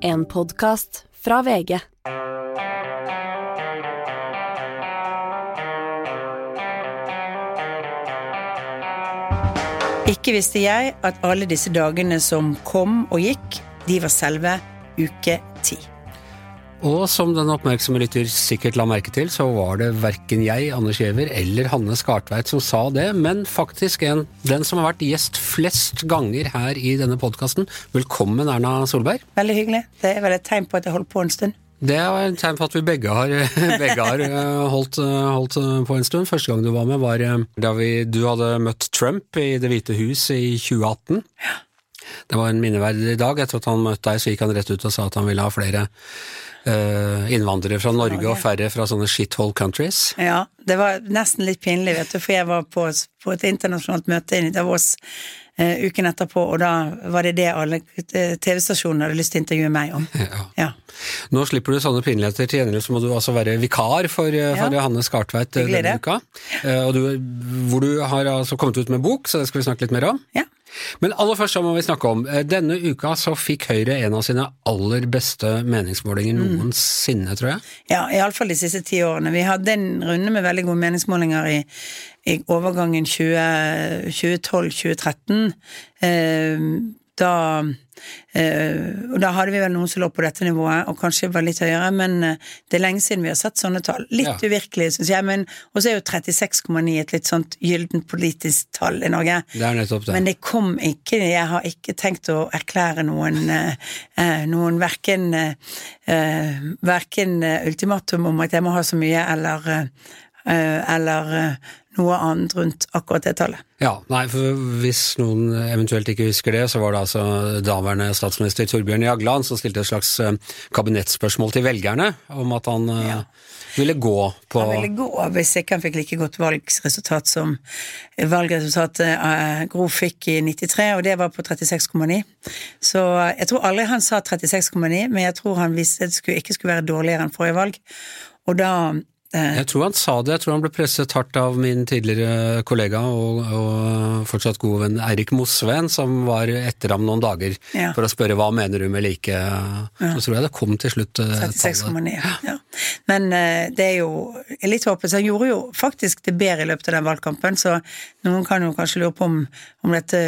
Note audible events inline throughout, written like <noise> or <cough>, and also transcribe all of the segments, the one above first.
En podkast fra VG. Ikke visste jeg at alle disse dagene som kom og gikk, de var selve uke ti. Og som den oppmerksomme lytter sikkert la merke til, så var det verken jeg, Anders Giæver, eller Hanne Skartveit som sa det, men faktisk en, den som har vært gjest flest ganger her i denne podkasten. Velkommen, Erna Solberg. Veldig hyggelig. Det er vel et tegn på at jeg holdt på en stund. Det er et tegn på at vi begge har, <laughs> begge har eh, holdt, holdt, på en stund. Første gang du var med, var eh, da vi, du hadde møtt Trump i Det hvite hus i 2018. Ja. Det var en minneverdig dag. Etter at han møtte deg, så gikk han rett ut og sa at han ville ha flere innvandrere fra Norge og færre fra sånne shithole countries. Ja, det var nesten litt pinlig, vet du, for jeg var på, på et internasjonalt møte i Davos uh, uken etterpå, og da var det det alle TV-stasjonene hadde lyst til å intervjue meg om. Ja. Ja. Nå slipper du sånne pinligheter, til gjengjeld så må du altså være vikar for, for Ja. Hanne Skartveit eh, denne uka. Eh, Og du, hvor du har altså kommet ut med bok, så det skal vi snakke litt mer om. Ja. Men aller først så må vi snakke om eh, Denne uka så fikk Høyre en av sine aller beste meningsmålinger Mm. noensinne, tror jeg. Ja, iallfall de siste ti årene. Vi hadde en runde med veldig gode meningsmålinger i, i overgangen 2012-2013. Eh, da eh, Og da hadde vi vel noen som lå på dette nivået, og kanskje var litt høyere, men eh, det er lenge siden vi har sett sånne tall. Litt Ja. uvirkelig, syns jeg, men Og så er jo 36,9 et litt sånt gyllent politisk tall i Norge. Det er nettopp det. Men det kom ikke Jeg har ikke tenkt å erklære noen eh, Noen verken Verken ultimatum om at jeg må ha så mye, eller Eller noe annet rundt akkurat det tallet. Ja, nei, for hvis noen eventuelt ikke husker det, så var det altså daværende statsminister Torbjørn Jagland som stilte et slags eh, kabinettspørsmål til velgerne om at han eh, Ja. ville gå på Han ville gå hvis ikke han fikk like godt valgresultat som valgresultatet eh, Gro fikk i 93, og det var på 36,9. Så jeg tror aldri han sa 36,9, men jeg tror han visste det skulle, ikke skulle være dårligere enn forrige valg. Og da Jeg tror han sa det, jeg tror han ble presset hardt av min tidligere kollega og, og fortsatt gode venn Eirik Mosveen, som var etter ham noen dager Ja. for å spørre hva mener du med like Så tror jeg det kom til slutt eh, 36,9. Ja. Men eh, det er jo litt håpet. Han gjorde jo faktisk det bedre i løpet av den valgkampen, så noen kan jo kanskje lure på om, om dette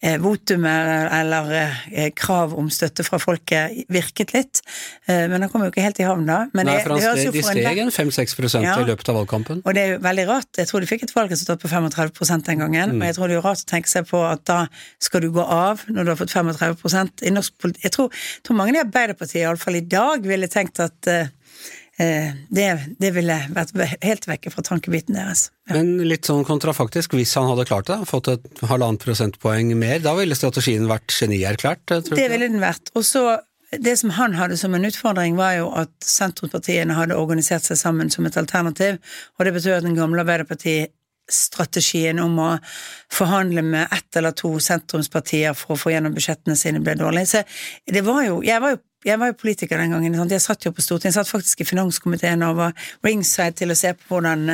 eh, votumet eller eh, krav om støtte fra folket virket litt. Eh, men han kom jo ikke helt i havn da. Men Nei, det, for han det høres jo for en 5-6 Ja. i løpet av valgkampen. og det er jo veldig rart. Jeg tror de fikk et valgresultat på 35% den gangen. Og jeg tror det er rart å tenke seg på at da skal du gå av når du har fått 35 i norsk politikk. Jeg tror, tror mange i Arbeiderpartiet, iallfall i dag, ville tenkt at eh, det, det ville vært helt vekke fra tankebiten deres. Ja. Men litt sånn kontrafaktisk, hvis han hadde klart det, fått et halvannet prosentpoeng mer, da ville strategien vært genierklært, det? ville den vært. Og så det som han hadde som en utfordring, var jo at sentrumspartiene hadde organisert seg sammen som et alternativ, og det betyr at den gamle Arbeiderparti-strategien om å forhandle med ett eller to sentrumspartier for å få gjennom budsjettene sine ble dårlig. Så det var jo Jeg var jo jeg var jo politiker den gangen. Sant? Jeg satt jo på Stortinget, jeg satt faktisk i finanskomiteen og var ringside til å se på hvordan,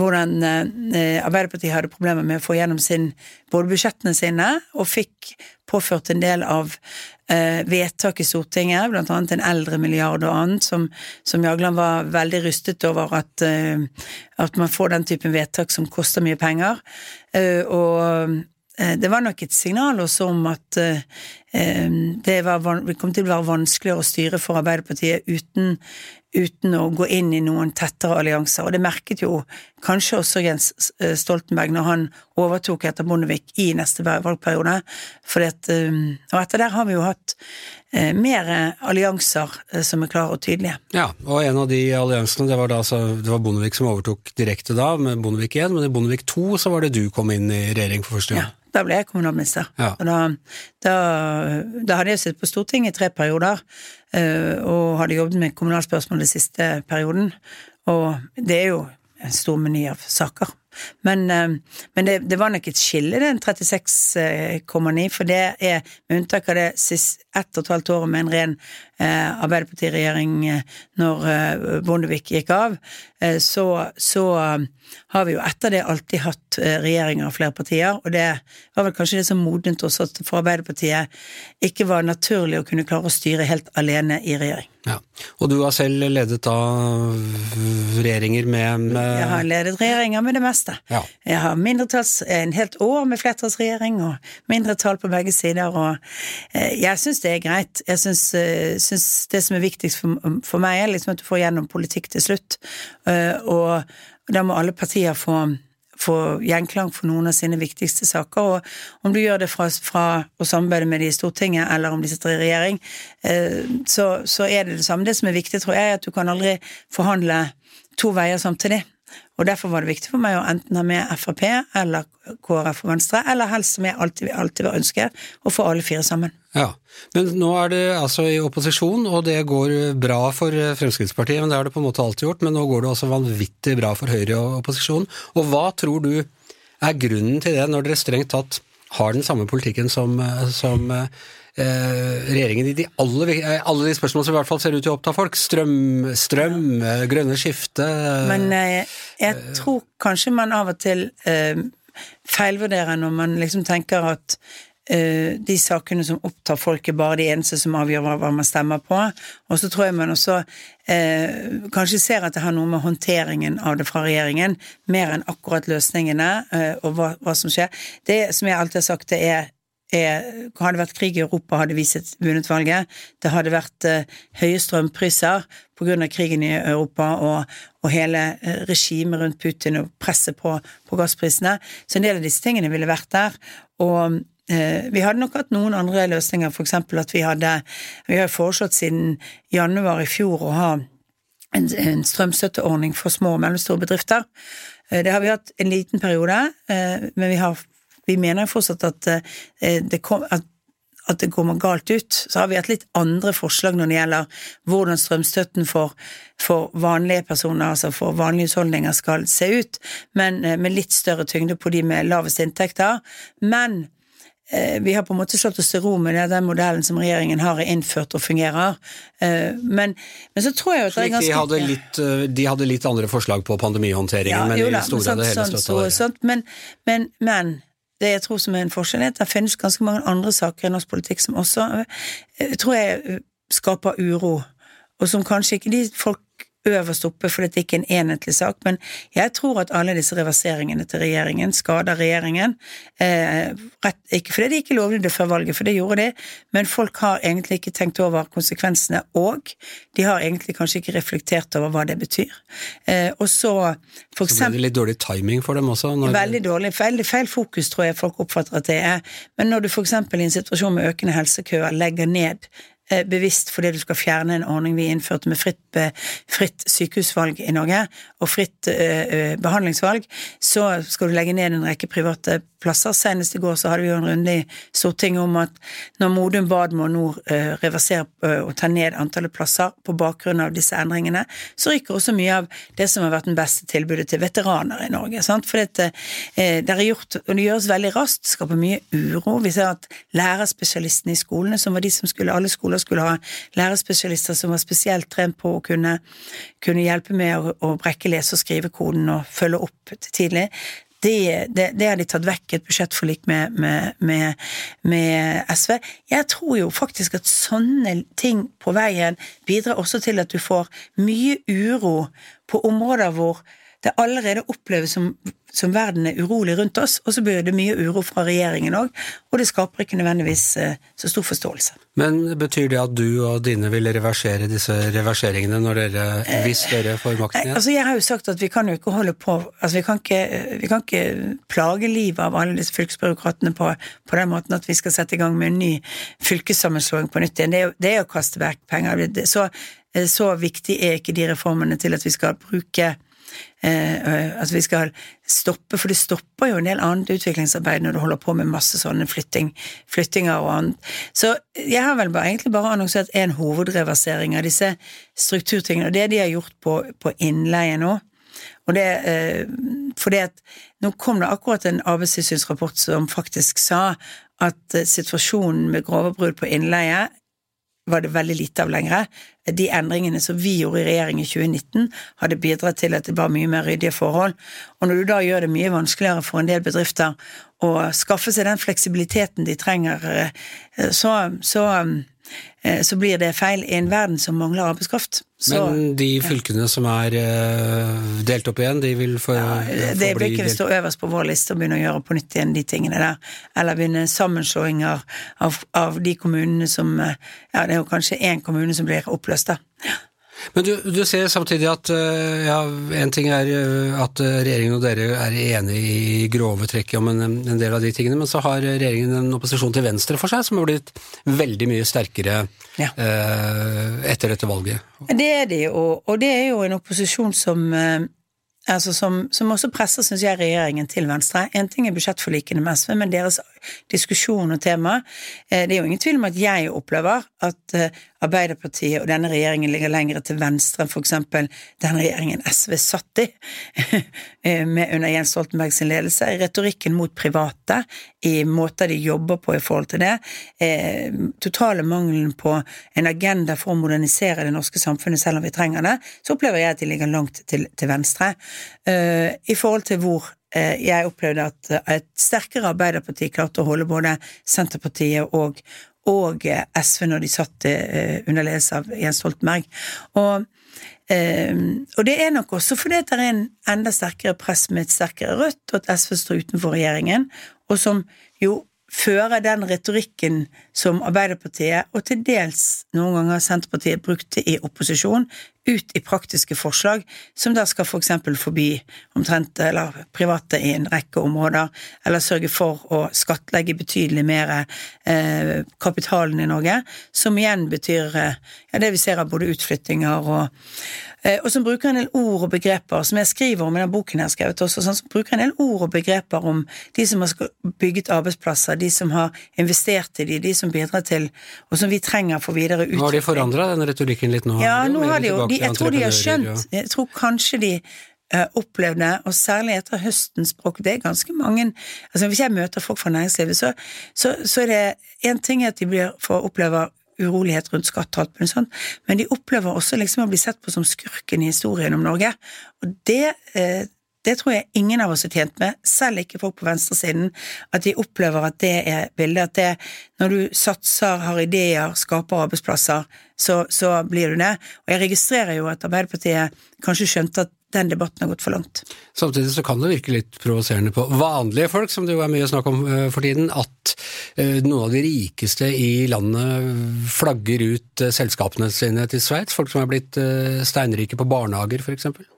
hvordan eh, Arbeiderpartiet hadde problemer med å få gjennom sin, både budsjettene sine, og fikk påført en del av eh, vedtak i Stortinget, blant annet en eldremilliard og annet, som, som Jagland var veldig rystet over at, eh, at man får den typen vedtak som koster mye penger. Eh, og eh, det var nok et signal også om at eh, eh, det, var, det kom til å være vanskeligere å styre for Arbeiderpartiet uten, uten å gå inn i noen tettere allianser. Og det merket jo kanskje også Jens eh, Stoltenberg når han overtok etter Bondevik i neste valgperiode. At, eh, og etter der har vi jo hatt eh, mer allianser som er klare og tydelige. Ja, og en av de alliansene, det var da altså, det var Bondevik som overtok direkte da, med Bondevik 1, men i Bondevik 2 så var det du kom inn i regjering for første gang. Ja, da ble jeg kommunalminister. Ja. Da, da, da hadde jeg sittet på Stortinget i tre perioder, eh, og hadde jobbet med kommunalspørsmål den siste perioden. Og det er jo en stor meny av saker. Men, eh, men det, det, var nok et skille, den 36,9, for det er med unntak av det siste ett og et halvt året med en ren eh, Arbeiderpartiregjering eh, når eh, Bondevik gikk av, eh, så, så har vi jo etter det alltid hatt regjeringer av flere partier, og det var vel kanskje det som modnet oss at for Arbeiderpartiet ikke var naturlig å kunne klare å styre helt alene i regjering. Ja, Og du har selv ledet da regjeringer med, med Jeg har ledet regjeringer med det meste. Ja. Jeg har mindretalls, en helt år med flertallsregjering og mindretall på begge sider, og eh, jeg syns det er greit. Jeg syns, eh, syns det som er viktigst for, for, meg, er liksom at du får gjennom politikk til slutt, eh, og da må alle partier få få gjenklang for noen av sine viktigste saker. Og om du gjør det fra, fra å samarbeide med de i Stortinget, eller om de sitter i regjering, eh, så, så, er det det samme. Det som er viktig, tror jeg, er at du kan aldri forhandle to veier samtidig. Og derfor var det viktig for meg å enten ha med Frp eller KrF og Venstre, eller helst, som jeg alltid, alltid vil ønske, å få alle fire sammen. Ja, Men nå er det altså i opposisjon, og det går bra for Fremskrittspartiet. men Det har det på en måte alltid gjort, men nå går det også vanvittig bra for Høyre og opposisjonen. Og hva tror du er grunnen til det, når dere strengt tatt har den samme politikken som, som Eh, regjeringen i de alle, eh, alle, de spørsmålene som i hvert fall ser ut til å oppta folk. Strøm, strøm. Eh, grønne skifte Men jeg, jeg tror kanskje man av og til eh, feilvurderer når man liksom tenker at eh, de sakene som opptar folk, er bare de eneste som avgjør hva, man stemmer på. Og så tror jeg man også eh, kanskje ser at det har noe med håndteringen av det fra regjeringen, mer enn akkurat løsningene og hva, hva som skjer. Det som jeg alltid har sagt, det er er, hadde vært krig i Europa, hadde vi vunnet valget. Det hadde vært uh, høye strømpriser pga. krigen i Europa og, og hele uh, regimet rundt Putin og presset på, på, gassprisene. Så en del av disse tingene ville vært der. Og uh, vi hadde nok hatt noen andre løsninger, f.eks. at vi hadde Vi har foreslått siden januar i fjor å ha en, en strømstøtteordning for små og mellomstore bedrifter. Det har vi hatt en liten periode, men vi har vi mener fortsatt at eh, det, kom, at, at det kommer galt ut. Så har vi hatt litt andre forslag når det gjelder hvordan strømstøtten for, for vanlige personer, altså for vanlige husholdninger, skal se ut, men eh, med litt større tyngde på de med lavest inntekter. Men eh, vi har på en måte slått oss til ro med den modellen som regjeringen har innført og fungerer. Men, men så tror jeg at det er ganske de hadde, litt, de hadde litt andre forslag på pandemihåndteringen, ja, men i store det hele støtta det. Men, men, men det jeg tror som er en forskjell, er at det finnes ganske mange andre saker i norsk politikk som også jeg tror jeg skaper uro, og som kanskje ikke de folk øverst oppe fordi det ikke er en enhetlig sak, men jeg tror at alle disse reverseringene til regjeringen skader regjeringen. Eh, rett, ikke fordi de ikke lovde det før valget, for det gjorde de, men folk har egentlig ikke tenkt over konsekvensene, og de har egentlig kanskje ikke reflektert over hva det betyr. Eh, og så for eksempel Så ble det litt dårlig timing for dem også? Veldig dårlig. Veldig feil fokus tror jeg folk oppfatter at det er. Men når du eksempel i en situasjon med økende helsekøer legger ned bevisst fordi du skal fjerne en ordning vi innførte med fritt, fritt sykehusvalg i Norge, og fritt uh, behandlingsvalg, så skal du legge ned en rekke private plasser. Senest i går så hadde vi jo en runde i Stortinget om at når Modum Bad må nå uh, reversere uh, og ta ned antallet plasser på bakgrunn av disse endringene, så ryker også mye av det som har vært den beste tilbudet til veteraner i Norge. Sant? For det, det er gjort, og det gjøres veldig raskt, skaper mye uro. Vi ser at lærerspesialistene i skolene, som var de som skulle alle skoler skulle ha lærerspesialister som var spesielt trent på å kunne, kunne hjelpe med å, å brekke lese- og skrivekoden og følge opp tidlig. Det, det, det, har de tatt vekk et budsjettforlik med, med, med, med, SV. Jeg tror jo faktisk at sånne ting på veien bidrar også til at du får mye uro på områder hvor det allerede oppleves som, som, verden er urolig rundt oss, og så blir det mye uro fra regjeringen òg, og det skaper ikke nødvendigvis eh, så stor forståelse. Men betyr det at du og dine vil reversere disse reverseringene når dere, hvis dere får makten igjen? Altså Jeg har jo sagt at vi kan jo ikke holde på altså Vi kan ikke, vi kan ikke plage livet av alle disse fylkesbyråkratene på, på, den måten at vi skal sette i gang med en ny fylkessammenslåing på nytt igjen. Det det er å kaste vekk penger. Så, så viktig er ikke de reformene til at vi skal bruke eh, at vi skal stoppe, for det stopper jo en del annet utviklingsarbeid når du holder på med masse sånne flytting, flyttinger og annet. Så jeg har vel bare, egentlig bare annonsert en hovedreversering av disse strukturtingene, og det de har gjort på, på innleie nå. Og det, eh, fordi at nå kom det akkurat en arbeidstilsynsrapport som faktisk sa at eh, situasjonen med grove brudd på innleie var det veldig lite av lenger. De endringene som vi gjorde i regjering i 2019, hadde bidratt til at det var mye mer ryddige forhold. Og når du da gjør det mye vanskeligere for en del bedrifter å skaffe seg den fleksibiliteten de trenger, eh, så, så, eh, så blir det feil i en verden som mangler arbeidskraft. Så, Men de fylkene som er uh, delt opp igjen, de vil få, ja, få det blir bli ikke delt stå øverst på vår liste å begynne å gjøre på nytt igjen de tingene der. Eller begynne sammenslåinger av, av de kommunene som eh, Ja, det er jo kanskje én kommune som blir oppløst, da. Men du, du ser samtidig at eh, ja, en ting er eh, at eh, regjeringen og dere er enige i grove trekk om en, en del av de tingene, men så har regjeringen en opposisjon til venstre for seg som har blitt veldig mye sterkere Ja. eh, etter dette valget. Det er de jo, og det er jo en opposisjon som eh, Altså som, som også presser, syns jeg, regjeringen til venstre. En ting er budsjettforlikene med SV, men deres diskusjon og tema eh, Det er jo ingen tvil om at jeg opplever at eh, Arbeiderpartiet og denne regjeringen ligger lenger til venstre enn eksempel den regjeringen SV satt i, <laughs> eh, med under Jens Stoltenberg sin ledelse. Retorikken mot private, i måter de jobber på i forhold til det. Totale mangelen på en agenda for å modernisere det norske samfunnet, selv om vi trenger det, så opplever jeg at de ligger langt til, til venstre. Eh, I forhold til hvor eh, jeg opplevde at eh, et sterkere Arbeiderparti klarte å holde både Senterpartiet og, og SV når de satt under ledelse av Jens Stoltenberg. Og, og det er nok også fordi det er en enda sterkere press med et sterkere Rødt, og at SV står utenfor regjeringen, og som jo fører den retorikken som Arbeiderpartiet, og til dels noen ganger Senterpartiet, brukte i opposisjon, ut i praktiske forslag, som da skal for eksempel forby omtrent eller private i en rekke områder, eller sørge for å skattlegge betydelig mer eh, kapitalen i Norge, som igjen betyr eh, ja, det vi ser av både utflyttinger og eh, og som bruker en del ord og begreper, som jeg skriver om i den boken jeg har skrevet også, sånn, som bruker en del ord og begreper om de som har bygget arbeidsplasser, de som har investert i de, de som bidrar til, og som vi trenger for videre Nå har de utvikling. forandra den retorikken litt nå? Ja, nå har de jo, de, jeg tror de har skjønt, jeg tror kanskje de eh, opplevde, og særlig etter høstens språk, det er ganske mange altså Hvis jeg møter folk fra næringslivet, så, så, så er det én ting at de blir, får oppleve urolighet rundt skatt og alt mulig sånt, men de opplever også liksom å bli sett på som skurken i historien om Norge. Og det, eh, det tror jeg ingen av oss er tjent med, selv ikke folk på venstresiden, at de opplever at det er bildet, at det, når du satser, har ideer, skaper arbeidsplasser, så, så blir du det. Og jeg registrerer jo at Arbeiderpartiet kanskje skjønte at den debatten har gått for langt. Samtidig så kan det virke litt provoserende på vanlige folk, som det jo er mye snakk om eh, for tiden, at eh, noen av de rikeste i landet flagger ut eh, selskapene sine til Sveits. Folk som er blitt steinrike på barnehager, eksempel.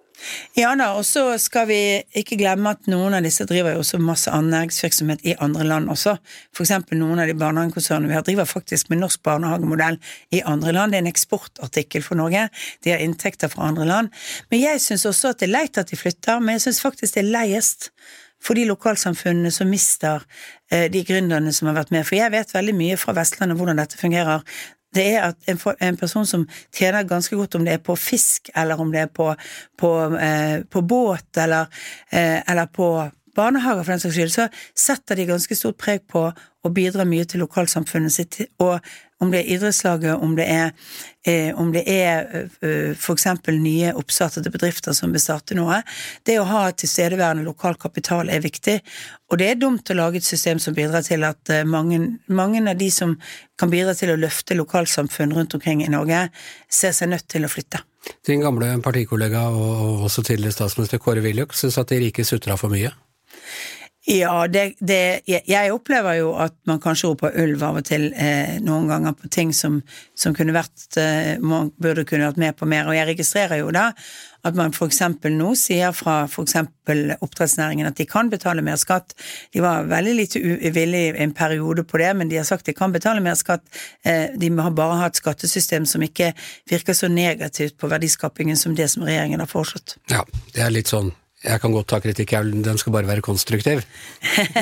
Ja da, og så skal vi ikke glemme at noen av disse driver jo også masse annen næringsvirksomhet i andre land også. Eksempel noen av de barnehagekonsernene vi har driver faktisk med norsk barnehagemodell i andre land. Det er en eksportartikkel for Norge. De har inntekter fra andre land. Men jeg syns også at det er leit at de flytter, men jeg syns faktisk det er leiest for de lokalsamfunnene som mister eh, de gründerne som har vært med. For jeg vet veldig mye fra Vestlandet hvordan dette fungerer. Det er at en, en person som tjener ganske godt, om det er på fisk, eller om det er på, på, eh, på båt, eller, eh, eller på barnehager for den saks skyld, så setter de ganske stort preg på å bidra mye til lokalsamfunnet sitt. Og om det er idrettslaget, om det er, eh, om det er eh, for eksempel nye oppstartede bedrifter som vil starte noe, det å ha tilstedeværende lokal kapital er viktig. Og det er dumt å lage et system som bidrar til at eh, mange, mange av de som kan bidra til å løfte lokalsamfunn rundt omkring i Norge, ser seg nødt til å flytte. Din gamle partikollega og også tidligere statsminister Kåre Willoch syns at de rike sutra for mye. Ja, det, det, jeg- opplever jo at man kanskje roper ulv av og til eh, noen ganger på ting som, som kunne vært eh, Man burde kunne vært med på mer. Og jeg registrerer jo da at man eksempel nå sier fra eksempel oppdrettsnæringen at de kan betale mer skatt. De var veldig lite villige en periode på det, men de har sagt de kan betale mer skatt. Eh, de har bare hatt skattesystem som ikke virker så negativt på verdiskapingen som det som regjeringen har foreslått. Ja, det er litt sånn jeg kan godt ta kritikk, den skal bare være konstruktiv.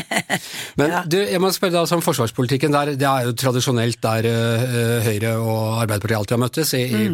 <laughs> Men du, jeg må spørre deg altså om forsvarspolitikken. Der, det er jo tradisjonelt der uh, Høyre og Arbeiderpartiet alltid har møttes, i, i,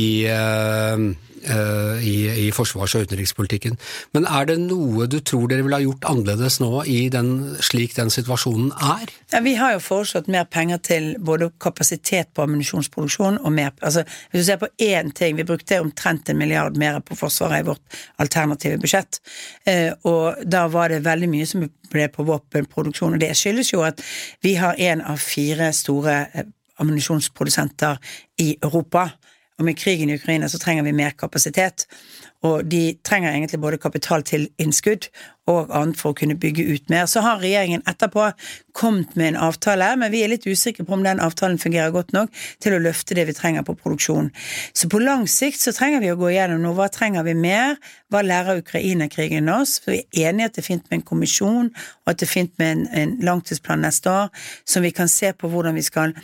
i, eh, eh, i, i forsvars- og utenrikspolitikken. Men er det noe du tror dere ville ha gjort annerledes nå, i den, slik den situasjonen er? Ja, vi har jo foreslått mer penger til både kapasitet på ammunisjonsproduksjon og mer altså, Hvis du ser på én ting, vi brukte omtrent en milliard mer på Forsvaret i vårt alternative budsjett, eh, og da var det veldig mye som ble på våpenproduksjon, og det skyldes jo at vi har en av fire store eh, ammunisjonsprodusenter i Europa. Og med krigen i Ukraina så trenger vi mer kapasitet. Og de trenger egentlig både kapital til innskudd og annet for å kunne bygge ut mer. Så har regjeringen etterpå kommet med en avtale, men vi er litt usikre på om den avtalen fungerer godt nok til å løfte det vi trenger på produksjon. Så på lang sikt så trenger vi å gå igjennom nå. Hva trenger vi mer? Hva lærer Ukraina-krigen oss? For vi er enige at det er fint med en kommisjon, og at det er fint med en, en langtidsplan neste år, som vi kan se på hvordan vi skal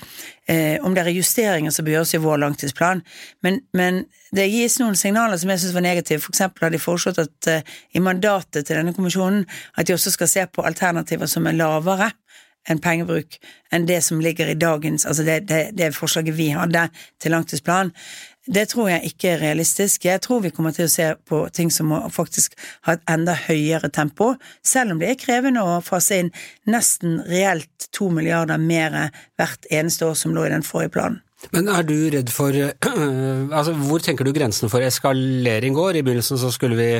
eh, Om det er justeringer som bør gjøres i vår langtidsplan. Men, men det gis noen signaler som jeg syns var negative. For eksempel har de foreslått at eh, i mandatet til denne kommisjonen at de også skal se på alternativer som er lavere enn pengebruk enn det som ligger i dagens Altså det, det, det forslaget vi hadde til langtidsplan. Det tror jeg ikke er realistisk. Jeg tror vi kommer til å se på ting som må faktisk ha et enda høyere tempo, selv om det er krevende å fase inn nesten reelt to milliarder mer hvert eneste år som lå i den forrige planen. Men er du redd for <clears throat> altså Hvor tenker du grensen for eskalering går? I begynnelsen så skulle vi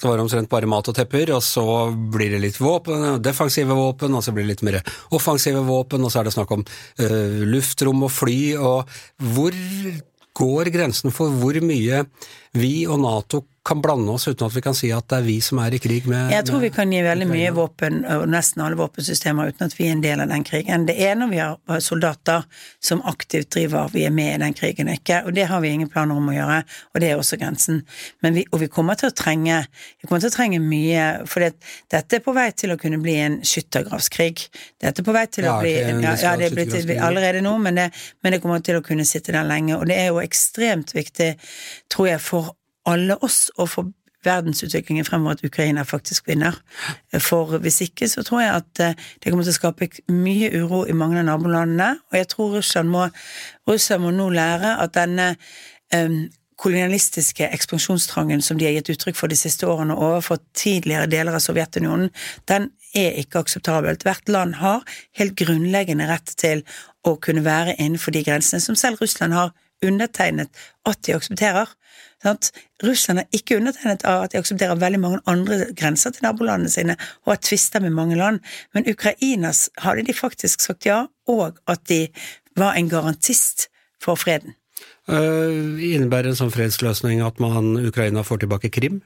så var det omtrent bare mat og tepper, og så blir det litt våpen, defensive våpen, og så blir det litt mer offensive våpen, og så er det snakk om uh, luftrom og fly, og hvor går grensen for hvor mye vi og Nato kan blande oss uten at vi kan si at det er vi som er i krig med Jeg tror vi kan gi veldig mye våpen, og nesten alle våpensystemer, uten at vi er en del av den krigen. Det er når vi har soldater som aktivt driver, vi er med i den krigen, ikke? Og det har vi ingen planer om å gjøre, og det er også grensen. Vi, og vi kommer til å trenge vi kommer til å trenge mye, for det, dette er på vei til å kunne bli en skyttergravskrig. Dette er på vei til å bli Ja, ja det er blitt allerede nå, men det, men det kommer til å kunne sitte der lenge. Og det er jo ekstremt viktig, tror jeg, for alle oss og for verdensutviklingen fremover at Ukraina faktisk vinner. For hvis ikke så tror jeg at eh, det kommer til å skape mye uro i mange av nabolandene, og jeg tror Russland må, Russland må nå lære at denne um, kolonialistiske ekspansjonstrangen som de har gitt uttrykk for de siste årene overfor tidligere deler av Sovjetunionen, den er ikke akseptabelt. Hvert land har helt grunnleggende rett til å kunne være innenfor de grensene som selv Russland har undertegnet at de aksepterer. Sant? Russland har ikke undertegnet at de aksepterer veldig mange andre grenser til nabolandene sine og har tvister med mange land, men Ukrainas hadde de faktisk sagt ja, og at de var en garantist for freden. Uh, innebærer en sånn fredsløsning at man, Ukraina får tilbake Krim?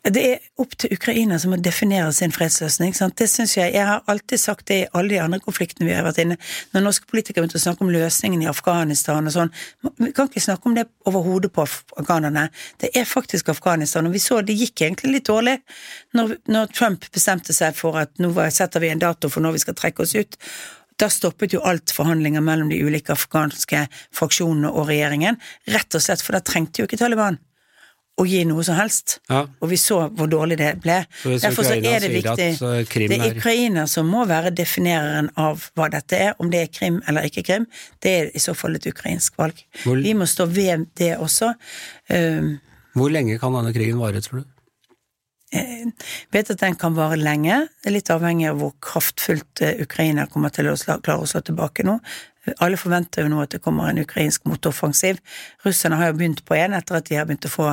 Det er opp til Ukraina som må definere sin fredsløsning. Sant? Det synes Jeg jeg har alltid sagt det i alle de andre konfliktene vi har vært inne Når norske politikere begynte å snakke om løsningen i Afghanistan og sånn Vi kan ikke snakke om det over hodet på afghanerne. Det er faktisk Afghanistan. Og vi så det gikk egentlig litt dårlig når, når Trump bestemte seg for at nå setter vi en dato for når vi skal trekke oss ut. Da stoppet jo alt forhandlinger mellom de ulike afghanske fraksjonene og regjeringen, rett og slett for da trengte jo ikke Taliban å gi noe som helst. Ja. Og vi så hvor dårlig det ble. Så Derfor så er det viktig eh, Det er Ukraina som må være definereren av hva dette er, om det er Krim eller ikke Krim. Det er i så fall et ukrainsk valg. Hvor... Vi må stå ved det også. Um... hvor lenge kan denne krigen vare, tror du? Eh, vet at den kan vare lenge. Det er litt avhengig av hvor kraftfullt eh, Ukraina kommer til å klare å slå tilbake nå. Alle forventer jo nå at det kommer en ukrainsk motoffensiv. Russerne har jo begynt på en etter at de har begynt å få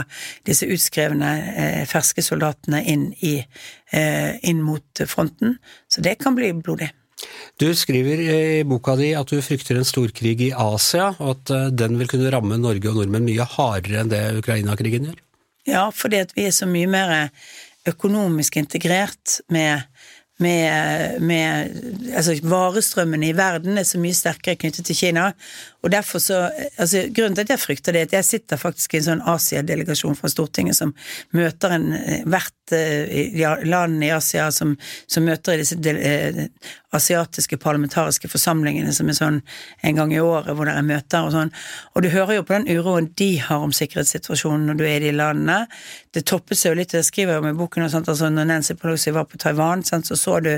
disse utskrevne eh, ferske soldatene inn, i, eh, inn mot fronten. Så det kan bli blodig. Du skriver i boka di at du frykter en storkrig i Asia, og at den vil kunne ramme Norge og nordmenn mye hardere enn det Ukraina-krigen gjør? Ja, fordi at vi er så mye mer økonomisk integrert med, med, med altså Varestrømmene i verden er så mye sterkere knyttet til Kina. Og derfor så, altså Grunnen til at jeg frykter det, er at jeg sitter faktisk i en sånn Asia-delegasjon fra Stortinget som møter en, hvert uh, land i Asia som, som møter i disse uh, asiatiske parlamentariske forsamlingene som er sånn en gang i året hvor det er møter og sånn. Og du hører jo på den uroen de har om sikkerhetssituasjonen når du er i de landene. Det toppet seg jo litt, jeg skriver jo med boken og sånt, altså når Nancy Pelosi var på Taiwan, sant, så så du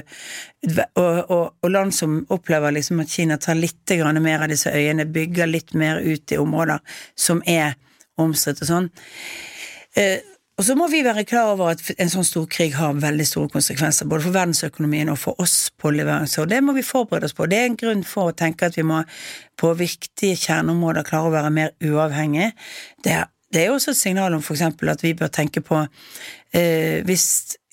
og, og, og, land som opplever liksom at Kina tar litt mer av disse øyene, bygger litt mer ut i områder som er omstridt og sånn. Eh, og så må vi være klar over at en sånn stor krig har veldig store konsekvenser, både for verdensøkonomien og for oss på leveranser, og det må vi forberede oss på. Det er en grunn for å tenke at vi må på viktige kjerneområder klare å være mer uavhengige. Det er, det er også et signal om f.eks. at vi bør tenke på eh, hvis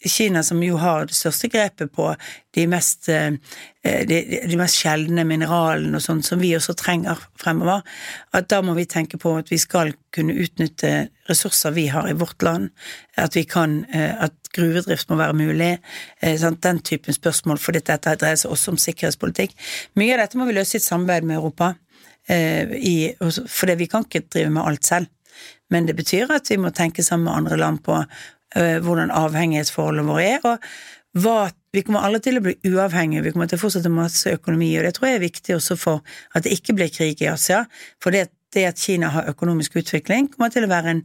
Kina, som jo har det største grepet på de mest, eh, de, de mest sjeldne mineralene og sånn, som vi også trenger fremover, at da må vi tenke på at vi skal kunne utnytte ressurser vi har i vårt land, at vi kan, eh, at gruvedrift må være mulig, eh, sant? den typen spørsmål, for dette dreier seg også om sikkerhetspolitikk. Mye av dette må vi løse i et samarbeid med Europa, i, for vi kan ikke drive med alt selv. Men det betyr at vi må tenke sammen med andre land på hvordan avhengighetsforholdene våre er, og hva vi kommer alle til å bli uavhengige, vi kommer til å fortsette masse økonomi, og det tror jeg er viktig også for at det ikke blir krig i Asia. For det, det at Kina har økonomisk utvikling, kommer til å være en,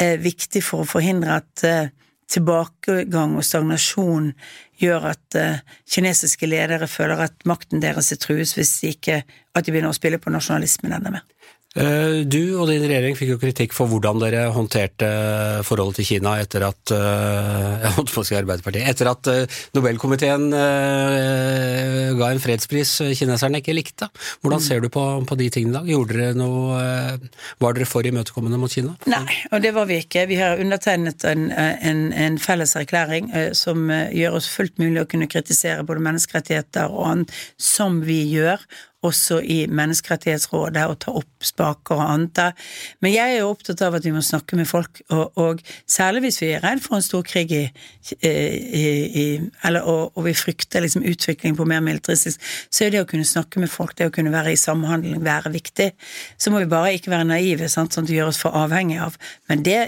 eh, viktig for å forhindre at eh, tilbakegang og stagnasjon gjør at eh, kinesiske ledere føler at makten deres er trues hvis de ikke at de begynner å spille på nasjonalismen enda mer. Eh, du og din regjering fikk jo kritikk for hvordan dere håndterte forholdet til Kina etter at eh, <laughs> jeg holdt på å si Arbeiderpartiet, etter at eh, Nobelkomiteen ga en fredspris kineserne ikke likte. Hvordan mm. ser du på, på de tingene i dag? Gjorde dere noe, Var dere for imøtekommende mot Kina? Nei, og det var vi ikke. Vi har undertegnet en, en, en felles erklæring som gjør oss fullt mulig å kunne kritisere både menneskerettigheter og annet, som vi gjør, også i Menneskerettighetsrådet og ta opp spaker og annet. Men jeg er jo opptatt av at vi må snakke med folk, og, og særlig hvis vi er redd for en stor krig i, i, i eller, og, og, vi frykter liksom utvikling på mer militaristisk, så er det å kunne snakke med folk, det å kunne være i samhandling, være viktig. Så må vi bare ikke være naive, sant, sånn at vi gjør oss for avhengige av. Men det,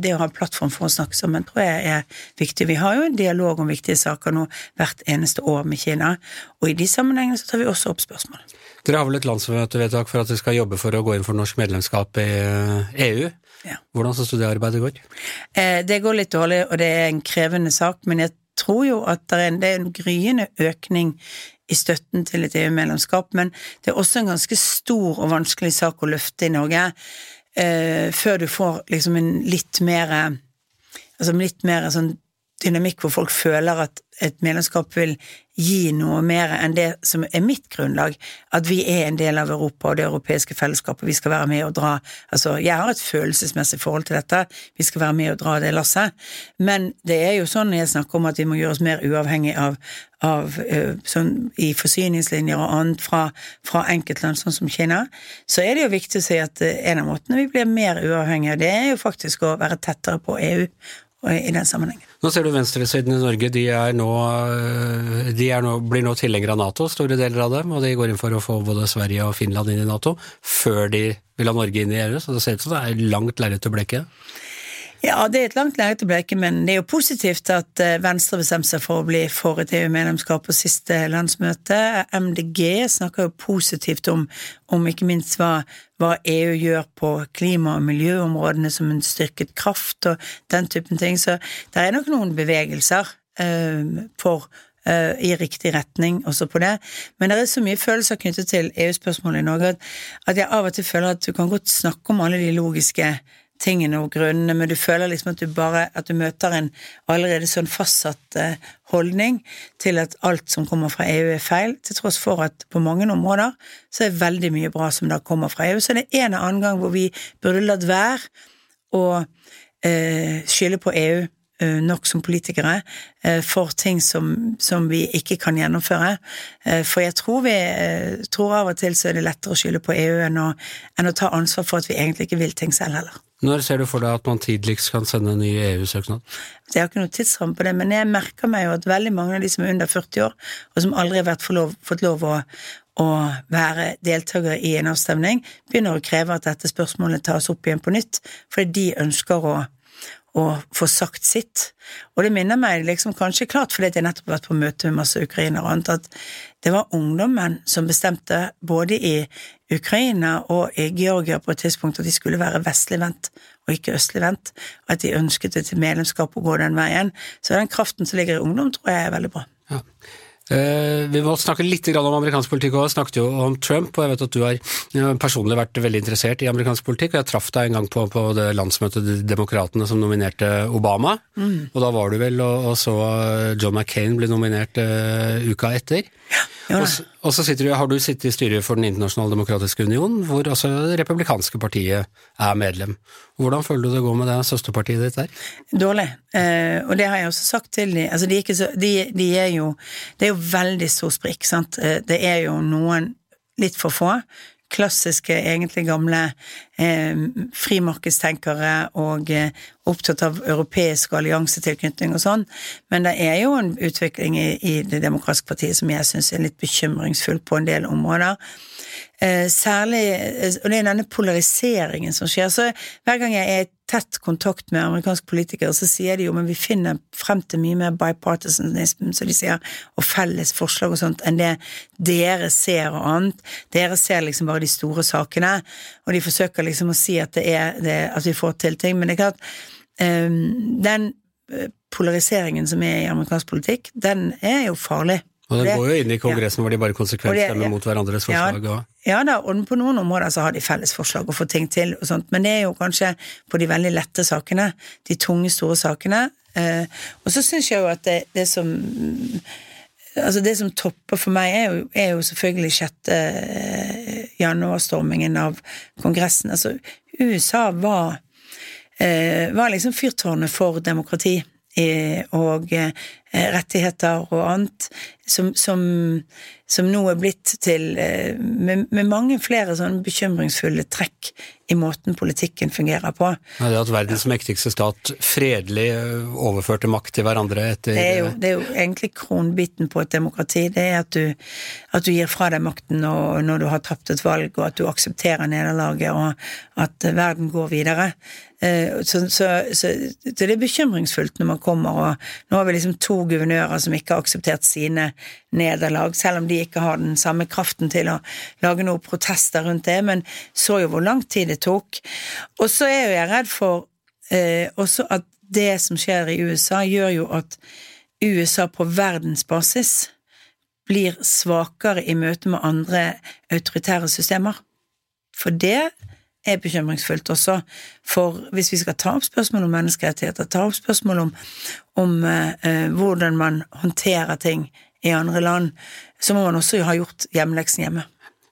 det å ha en plattform for å snakke sammen tror jeg er viktig. Vi har jo en dialog om viktige saker nå hvert eneste år med Kina, og i de sammenhengene så tar vi også opp spørsmål. Dere har vel et landsmøtevedtak for at dere skal jobbe for å gå inn for norsk medlemskap i EU? Ja. Hvordan syns du det arbeidet går? Eh, det går litt dårlig, og det er en krevende sak, men jeg tror jo at det er en, det er en gryende økning i støtten til et EU-medlemskap, men det er også en ganske stor og vanskelig sak å løfte i Norge eh, før du får liksom en litt mer Altså litt mer sånn dynamikk hvor folk føler at et medlemskap vil gi noe mer enn det som er mitt grunnlag, at vi er en del av Europa og det europeiske fellesskapet, vi skal være med og dra Altså, jeg har et følelsesmessig forhold til dette, vi skal være med og dra det lasset, men det er jo sånn når jeg snakker om at vi må gjøre oss mer uavhengig av, av sånn i forsyningslinjer og annet fra, fra enkeltland, sånn som Kina, så er det jo viktig å si at en av måtene vi blir mer uavhengige, det er jo faktisk å være tettere på EU i den sammenhengen. Nå ser du venstresiden i Norge, de, nå, de er nå, blir nå tilhengere av Nato, store deler av dem, og de går inn for å få både Sverige og Finland inn i Nato før de vil ha Norge inn i EU, så det ser ut som det er langt lerret å bleke. Ja, det er et langt lerret å bleke, men det er jo positivt at eh, Venstre bestemte seg for å bli for et EU-medlemskap på siste landsmøte. MDG snakker jo positivt om, om ikke minst hva, hva, EU gjør på klima- og miljøområdene som en styrket kraft og den typen ting, så det er nok noen bevegelser uh, for uh, i riktig retning også på det. Men det er så mye følelser knyttet til EU-spørsmålet i Norge at jeg av og til føler at du kan godt snakke om alle de logiske tingene og grunnene, men du føler liksom at du bare at du møter en allerede sånn fastsatt eh, holdning til at alt som kommer fra EU er feil, til tross for at på mange områder så er veldig mye bra som da kommer fra EU. Så det er en og annen gang hvor vi burde latt være å eh, skylde på EU eh, nok som politikere eh, for ting som, som, vi ikke kan gjennomføre. For jeg tror vi tror av og til så er det lettere å skylde på EU enn å, enn å ta ansvar for at vi egentlig ikke vil ting selv heller. Når ser du for deg at man tidligst kan sende en ny EU-søknad? Jeg har ikke noe tidsramme på det, men jeg merker meg jo at veldig mange av de som er under 40 år, og som aldri har lov, fått lov å, å være deltaker i en avstemning, begynner å kreve at dette spørsmålet tas opp igjen på nytt, fordi de ønsker å å få sagt sitt. Og det minner meg liksom kanskje klart fordi jeg nettopp har vært på møte med masse ukrainere og annet, at det var ungdommen som bestemte, både i Ukraina og Georgia på et tidspunkt, at de skulle være vestlig vendt og ikke østlig vendt, og At de ønsket et medlemskap å gå den veien. Så den kraften som ligger i ungdom, tror jeg er veldig bra. Ja. Eh, vi må snakke litt om amerikansk politikk òg. Snakket jo om Trump, og jeg vet at du har personlig vært veldig interessert i amerikansk politikk. og Jeg traff deg en gang på, på det landsmøtet til Demokratene som nominerte Obama. Mm. Og da var du vel og, og så John McCain bli nominert uh, uka etter. Ja, og, og, så sitter du, har du sittet i styret for Den internasjonale demokratiske union, hvor altså det republikanske partiet er medlem. Hvordan føler du det går med det søsterpartiet ditt der? Dårlig, eh, og det har jeg også sagt til dem. Altså, de, de, de, er jo Det er jo veldig stor sprikk, sant. Eh, det er jo noen litt for få klassiske, egentlig gamle eh, frimarkedstenkere og eh, opptatt av europeisk alliansetilknytning og sånn, men det er jo en utvikling i, i Det demokratiske partiet som jeg syns er litt bekymringsfull på en del områder. Eh, særlig eh, Og det er denne polariseringen som skjer. Så hver gang jeg er i tett kontakt med amerikanske politikere, så sier de jo men vi finner frem til mye mer bipartisanism, som de sier, og felles forslag og sånt, enn det dere ser og annet. Dere ser liksom bare de store sakene, og de forsøker liksom å si at det er det, at vi får til ting, men det er klart um, den polariseringen som er i amerikansk politikk, den er jo farlig. Og den går jo inn i Kongressen ja. hvor de bare konsekvent stemmer mot hverandres forslag. Ja, ja da, og på noen områder så har de felles forslag og får ting til og sånt, men det er jo kanskje på de veldig lette sakene, de tunge, store sakene. Eh, og så syns jeg jo at det, det, som Altså, det som topper for meg, er jo, er jo selvfølgelig 6. Eh, januarstormingen av Kongressen. Altså, USA var, eh, var liksom fyrtårnet for demokrati og rettigheter og annet som, som, som nå er blitt til eh, med, med, mange flere sånne bekymringsfulle trekk i måten politikken fungerer på. Ja, det At verdens mektigste stat fredelig eh, overførte makt til hverandre etter Det er jo, det er jo egentlig kronbiten på et demokrati. Det er at du, at du gir fra deg makten når du har tapt et valg, og at du aksepterer nederlaget, og at verden går videre. Eh, så, så, så, det er bekymringsfullt når man kommer, og nå har vi liksom to guvernører som ikke har akseptert sine nederlag, selv om de ikke har den samme kraften til å lage noen protester rundt det, men så jo hvor lang tid det tok. Og så er jo jeg redd for eh, også at det som skjer i USA, gjør jo at USA på verdensbasis blir svakere i møte med andre autoritære systemer. For det er bekymringsfullt også. For hvis vi skal ta opp spørsmål om menneskerettigheter, ta opp spørsmål om, om eh, hvordan man håndterer ting i andre land, så må man også ha gjort hjemleksen hjemme.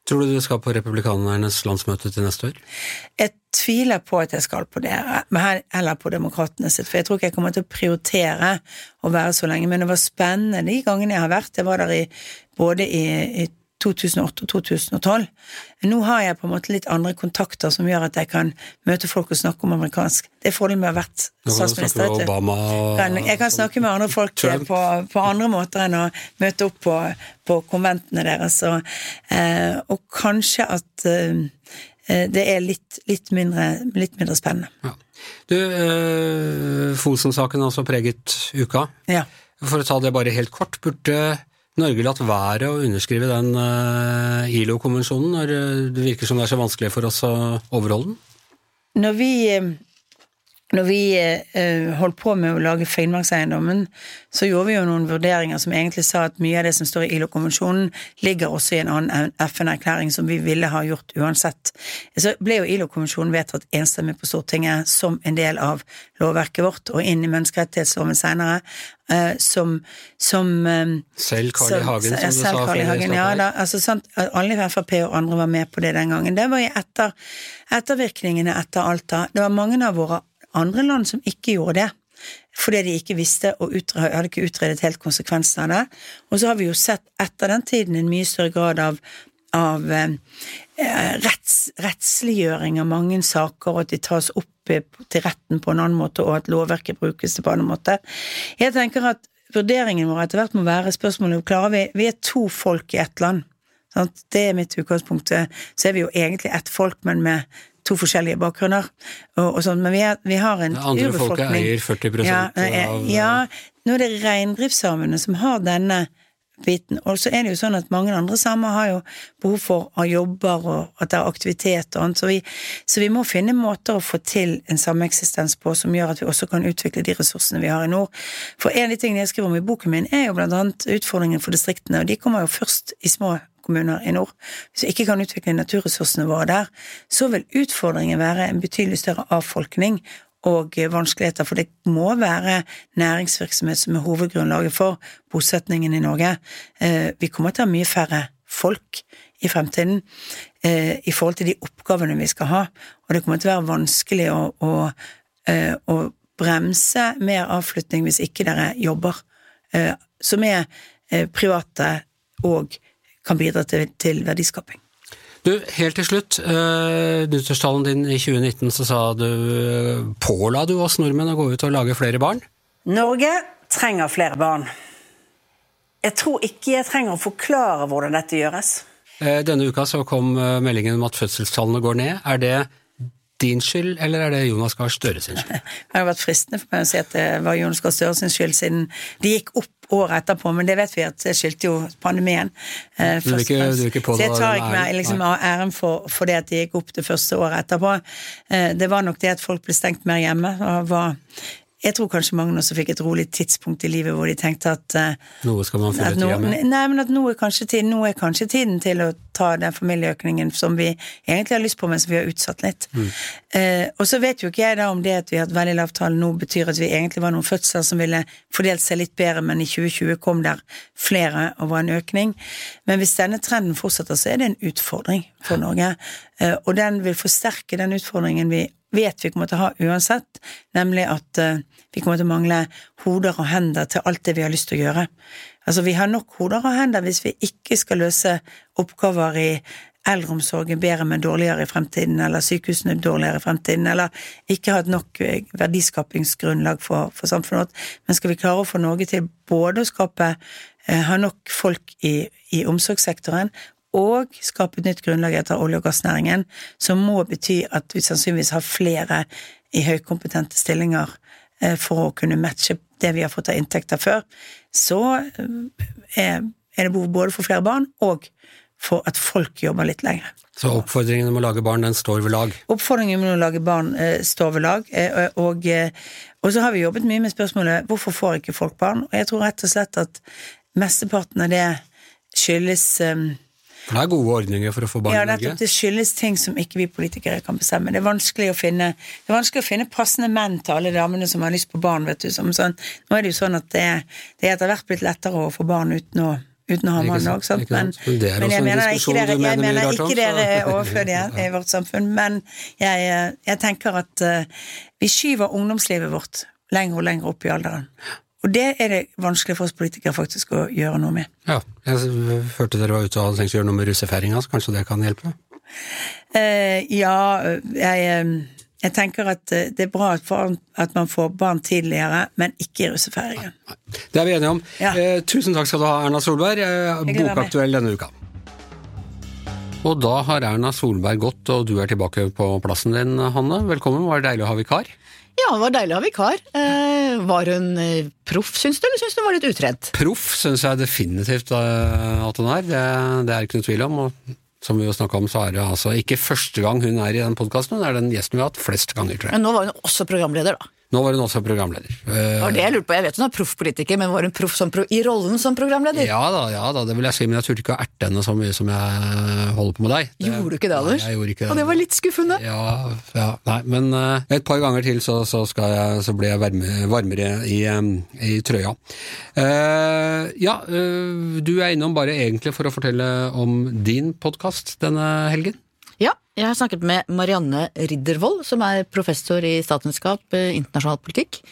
Tror du du skal på republikanernes landsmøte til neste år? Jeg tviler på at jeg skal på det, eller på demokratene sitt, for jeg tror ikke jeg kommer til å prioritere å være så lenge. Men det var spennende de gangene jeg har vært. Jeg var der i, både i, i 2008 og 2012. Nå har jeg på en måte litt andre kontakter som gjør at jeg kan møte folk og snakke om amerikansk. Det er fordelen med å ha vært statsminister. Obama, Jeg kan snakke med andre folk på, på, andre måter enn å møte opp på, på konventene deres. Og, eh, og kanskje at eh, det er litt, litt, mindre, litt mindre, spennende. Ja. Du, eh, Fosen-saken har også preget uka. Ja. For å ta det bare helt kort, burde Norge latt være å underskrive den uh, ILO-konvensjonen når eh, det virker som det er så vanskelig for oss å overholde den? Når vi, eh, når vi uh, holdt på med å lage Finnmarkseiendommen, så gjorde vi jo noen vurderinger som egentlig sa at mye av det som står i ILO-konvensjonen, ligger også i en annen FN-erklæring som vi ville ha gjort uansett. Så ble jo ILO-konvensjonen vedtatt enstemmig på Stortinget som en del av lovverket vårt, og inn i menneskerettighetsloven seinere. Uh, som, som Selv Carl I. Hagen, som, som du sa. Carl. Hagen, ja, da, altså, sant, alle i Frp og andre var med på det den gangen. Det var i etter, ettervirkningene etter Alta. Det var mange av våre andre land som ikke gjorde det fordi de ikke visste og hadde ikke utredet helt konsekvensene av det. Og så har vi jo sett etter den tiden en mye større grad av, av eh, retts, rettsliggjøring av mange saker, og at de tas opp til retten på en annen måte, og at lovverket brukes på en annen måte. Jeg tenker at vurderingen vår etter hvert må være spørsmålet klarer vi Vi er to folk i ett land. Sant? Det er mitt utgangspunkt. Så er vi jo egentlig ett folk, men med to forskjellige bakgrunner. Og, og sånn, men vi, er, vi, har en urbefolkning. Andre folk eier 40 ja, av Ja, nå er det reindriftssamene som har denne biten. Og så er det jo sånn at mange andre samer har jo behov for å jobber og at det er aktivitet og annet, så vi, så vi må finne måter å få til en sameksistens på som gjør at vi også kan utvikle de ressursene vi har i nord. For en av de tingene jeg skriver om i boken min, er jo blant annet utfordringen for distriktene, og de kommer jo først i små kommuner i nord. Hvis vi ikke kan utvikle naturressursene våre der, så vil utfordringen være en betydelig større avfolkning og vanskeligheter, for det må være næringsvirksomhet som er hovedgrunnlaget for bosetningen i Norge. Eh, vi kommer til å ha mye færre folk i fremtiden eh, i forhold til de oppgavene vi skal ha, og det kommer til å være vanskelig å, å, eh, å bremse mer avflytting hvis ikke dere jobber som er private og kan bidra til, til verdiskaping. Du, helt til slutt. Uh, Nyttårstalen din i 2019 så sa du Påla du oss nordmenn å gå ut og lage flere barn? Norge trenger flere barn. Jeg tror ikke jeg trenger å forklare hvordan dette gjøres. Uh, denne uka så kom meldingen om at fødselstallene går ned. Er det din skyld, eller er det Jonas Gahr Støre sin skyld? <laughs> Det har vært fristende for meg å si at det var Jonas Gahr Støre sin skyld, siden de gikk opp året etterpå, men det vet vi at det skyldte jo pandemien. Eh, du vil ikke, du vil ikke så jeg tar ikke meg liksom, æren for, for, det at de gikk opp det første året etterpå. Eh, det var nok det at folk ble stengt mer hjemme. og var jeg tror kanskje mange også fikk et rolig tidspunkt i livet hvor de tenkte at uh, Noe skal man fylle tida med? Nei, men at nå er, tiden, nå er kanskje tiden til å ta den familieøkningen som vi egentlig har lyst på, men som vi har utsatt litt. Mm. Uh, og så vet jo ikke jeg da om det at vi har hatt veldig lavt tall nå, betyr at vi egentlig var noen fødsler som ville fordelt seg litt bedre, men i 2020 kom der flere og var en økning. Men hvis denne trenden fortsetter, så er det en utfordring for Norge. Uh, og den vil forsterke den utfordringen vi vet vi kommer til å ha uansett, nemlig at uh, vi kommer til å mangle hoder og hender til alt det vi har lyst til å gjøre. Altså, vi har nok hoder og hender hvis vi ikke skal løse oppgaver i eldreomsorgen bedre, men dårligere i fremtiden, eller sykehusene dårligere i fremtiden, eller ikke ha et nok eh, verdiskapingsgrunnlag for, for samfunnet vårt. Men skal vi klare å få Norge til både å skape eh, ha nok folk i, i omsorgssektoren og skape et nytt grunnlag etter olje- og gassnæringen, som må bety at vi sannsynligvis har flere i høykompetente stillinger eh, for å kunne matche det vi har fått av inntekter før, så eh, er, det behov både for flere barn og for at folk jobber litt lenger. Så oppfordringen om å lage barn, den står ved lag? Oppfordringen om å lage barn eh, står ved lag. Og, og, så har vi jobbet mye med spørsmålet hvorfor får ikke folk barn? Og jeg tror rett og slett at mesteparten av det skyldes for det er gode ordninger for å få barn ja, i Norge? Ja, det skyldes ting som ikke vi politikere kan bestemme. Det er vanskelig å finne, det vanskelig å finne passende menn til alle damene som har lyst på barn. vet du. Som sånn, nå er det jo sånn at det, det er etter hvert blitt lettere å få barn uten å uten å ha mann òg, sant. Men, men, jeg mener ikke dere, jeg mener ikke dere er overflødige <laughs> i vårt samfunn. Men jeg, jeg tenker at uh, vi skyver ungdomslivet vårt lenger og lenger opp i alderen. Og det er det vanskelig for oss politikere faktisk å gjøre noe med. Ja, jeg hørte dere var ute og hadde tenkt å gjøre noe med russefeiringa, så kanskje det kan hjelpe? Eh, ja, jeg, eh, jeg, tenker at eh, det er bra at man får barn tidligere, men ikke i russefeiringen. Det er vi enige om. Ja. Eh, tusen takk skal du ha, Erna Solberg. Eh, bokaktuell denne uka. Og da har Erna Solberg gått, og du er tilbake på plassen din, Hanne. Velkommen, var det deilig å ha vikar? Ja, det var deilig å ha vikar. Eh, var hun eh, proff, syns du, eller syns du hun var litt utrent? Proff syns jeg definitivt eh, at hun er, det, det er ikke noe tvil om. og som vi jo snakka om, så er det altså ikke første gang hun er i den podkasten, hun er den gjesten vi har hatt flest ganger, tror jeg. Men nå var hun også programleder, da. Nå var hun også programleder. Det var det jeg lurte på. Jeg vet hun er proffpolitiker, men var hun proff pro i rollen som programleder? Ja da, ja da, det vil jeg si, men jeg turte ikke å erte henne så mye som jeg holder på med deg. Det, gjorde du ikke det, Anders? Nei, jeg gjorde ikke det. Og det var litt skuffende? Ja, ja nei, men uh, et par ganger til så, så, jeg, så blir jeg varme, varmere i, um, i trøya. Uh, ja, uh, du er innom bare egentlig for å fortelle om din podkast denne helgen? Ja, jeg har snakket med Marianne Riddervold, som er professor i statsvitenskap, eh, internasjonal politikk.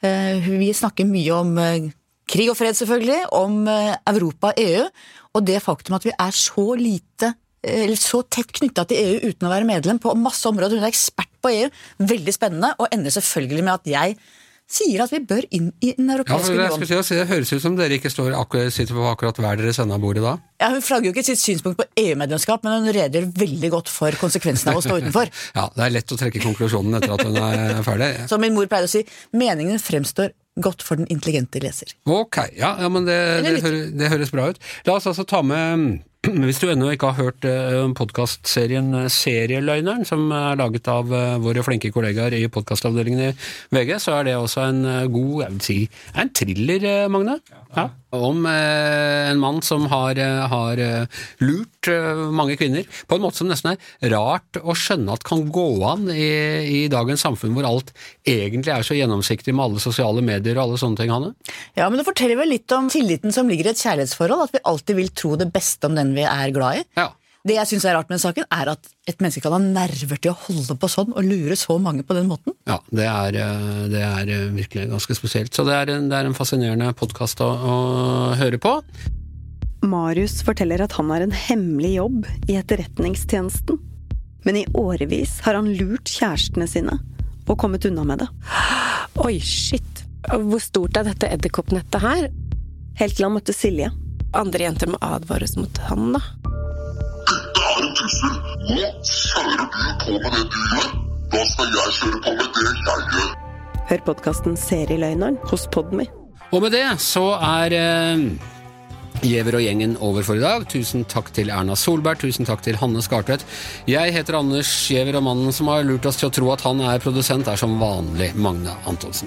Eh, vi snakker mye om eh, krig og fred, selvfølgelig, om Europa EU, og det faktum at vi er så lite eller så tett knytta til EU uten å være medlem på masse områder. Hun er ekspert på EU. Veldig spennende, og ender selvfølgelig med at jeg sier at vi bør inn i Den europeiske ja, union. Si, det høres ut som dere ikke står akkurat, sitter på akkurat hver deres ende av bordet da? Ja, Hun flagger jo ikke sitt synspunkt på EU-medlemskap, men hun redegjør veldig godt for konsekvensene av å stå <laughs> utenfor. ja, Det er lett å trekke konklusjonen etter at hun er <laughs> ferdig. Som min mor pleide å si, meningen fremstår godt for den intelligente leser. Ok, ja, ja men det, det, det høres bra ut. La oss altså ta med hvis du ennå ikke har hørt uh, podkastserien Serieløgneren, som er laget av eh, våre flinke kollegaer i podkastavdelingen i VG, så er det også en eh, god, jeg vil si, en thriller, eh, Magne. Ja. Om eh, en mann som har, eh, har eh, lurt mange kvinner, på en måte som nesten er rart å skjønne at kan gå an i, i dagens samfunn hvor alt egentlig er så gjennomsiktig med alle sosiale medier og alle sånne ting, Hanne. Ja, men det forteller vel litt om tilliten som ligger i et kjærlighetsforhold, at vi alltid vil tro det beste om den vi er glad i. Ja. Det jeg syns er rart med den saken, er at et menneske kan ha nerver til å holde på sånn og lure så mange på den måten. Ja, det er, eh, det er eh, virkelig ganske spesielt. Så det er en, det er en fascinerende podkast å, å høre på. Marius forteller at han har en hemmelig jobb i etterretningstjenesten. Men i årevis har han lurt kjærestene sine og kommet unna med det. Oi, shit. Hvor stort er dette edderkoppnettet her? Helt til han møtte Silje. Andre jenter må advares mot han, da. Er trussel. Nå kjører du på med det du gjør. Da skal jeg kjøre på med det jeg gjør. Hør podkasten Serieløgneren hos Podmy. Og med det så er eh, Giæver og gjengen over for i dag. Tusen takk til Erna Solberg, tusen takk til Hanne Skartvedt. Jeg heter Anders Giæver, og mannen som har lurt oss til å tro at han er produsent, er som vanlig Magne Antonsen.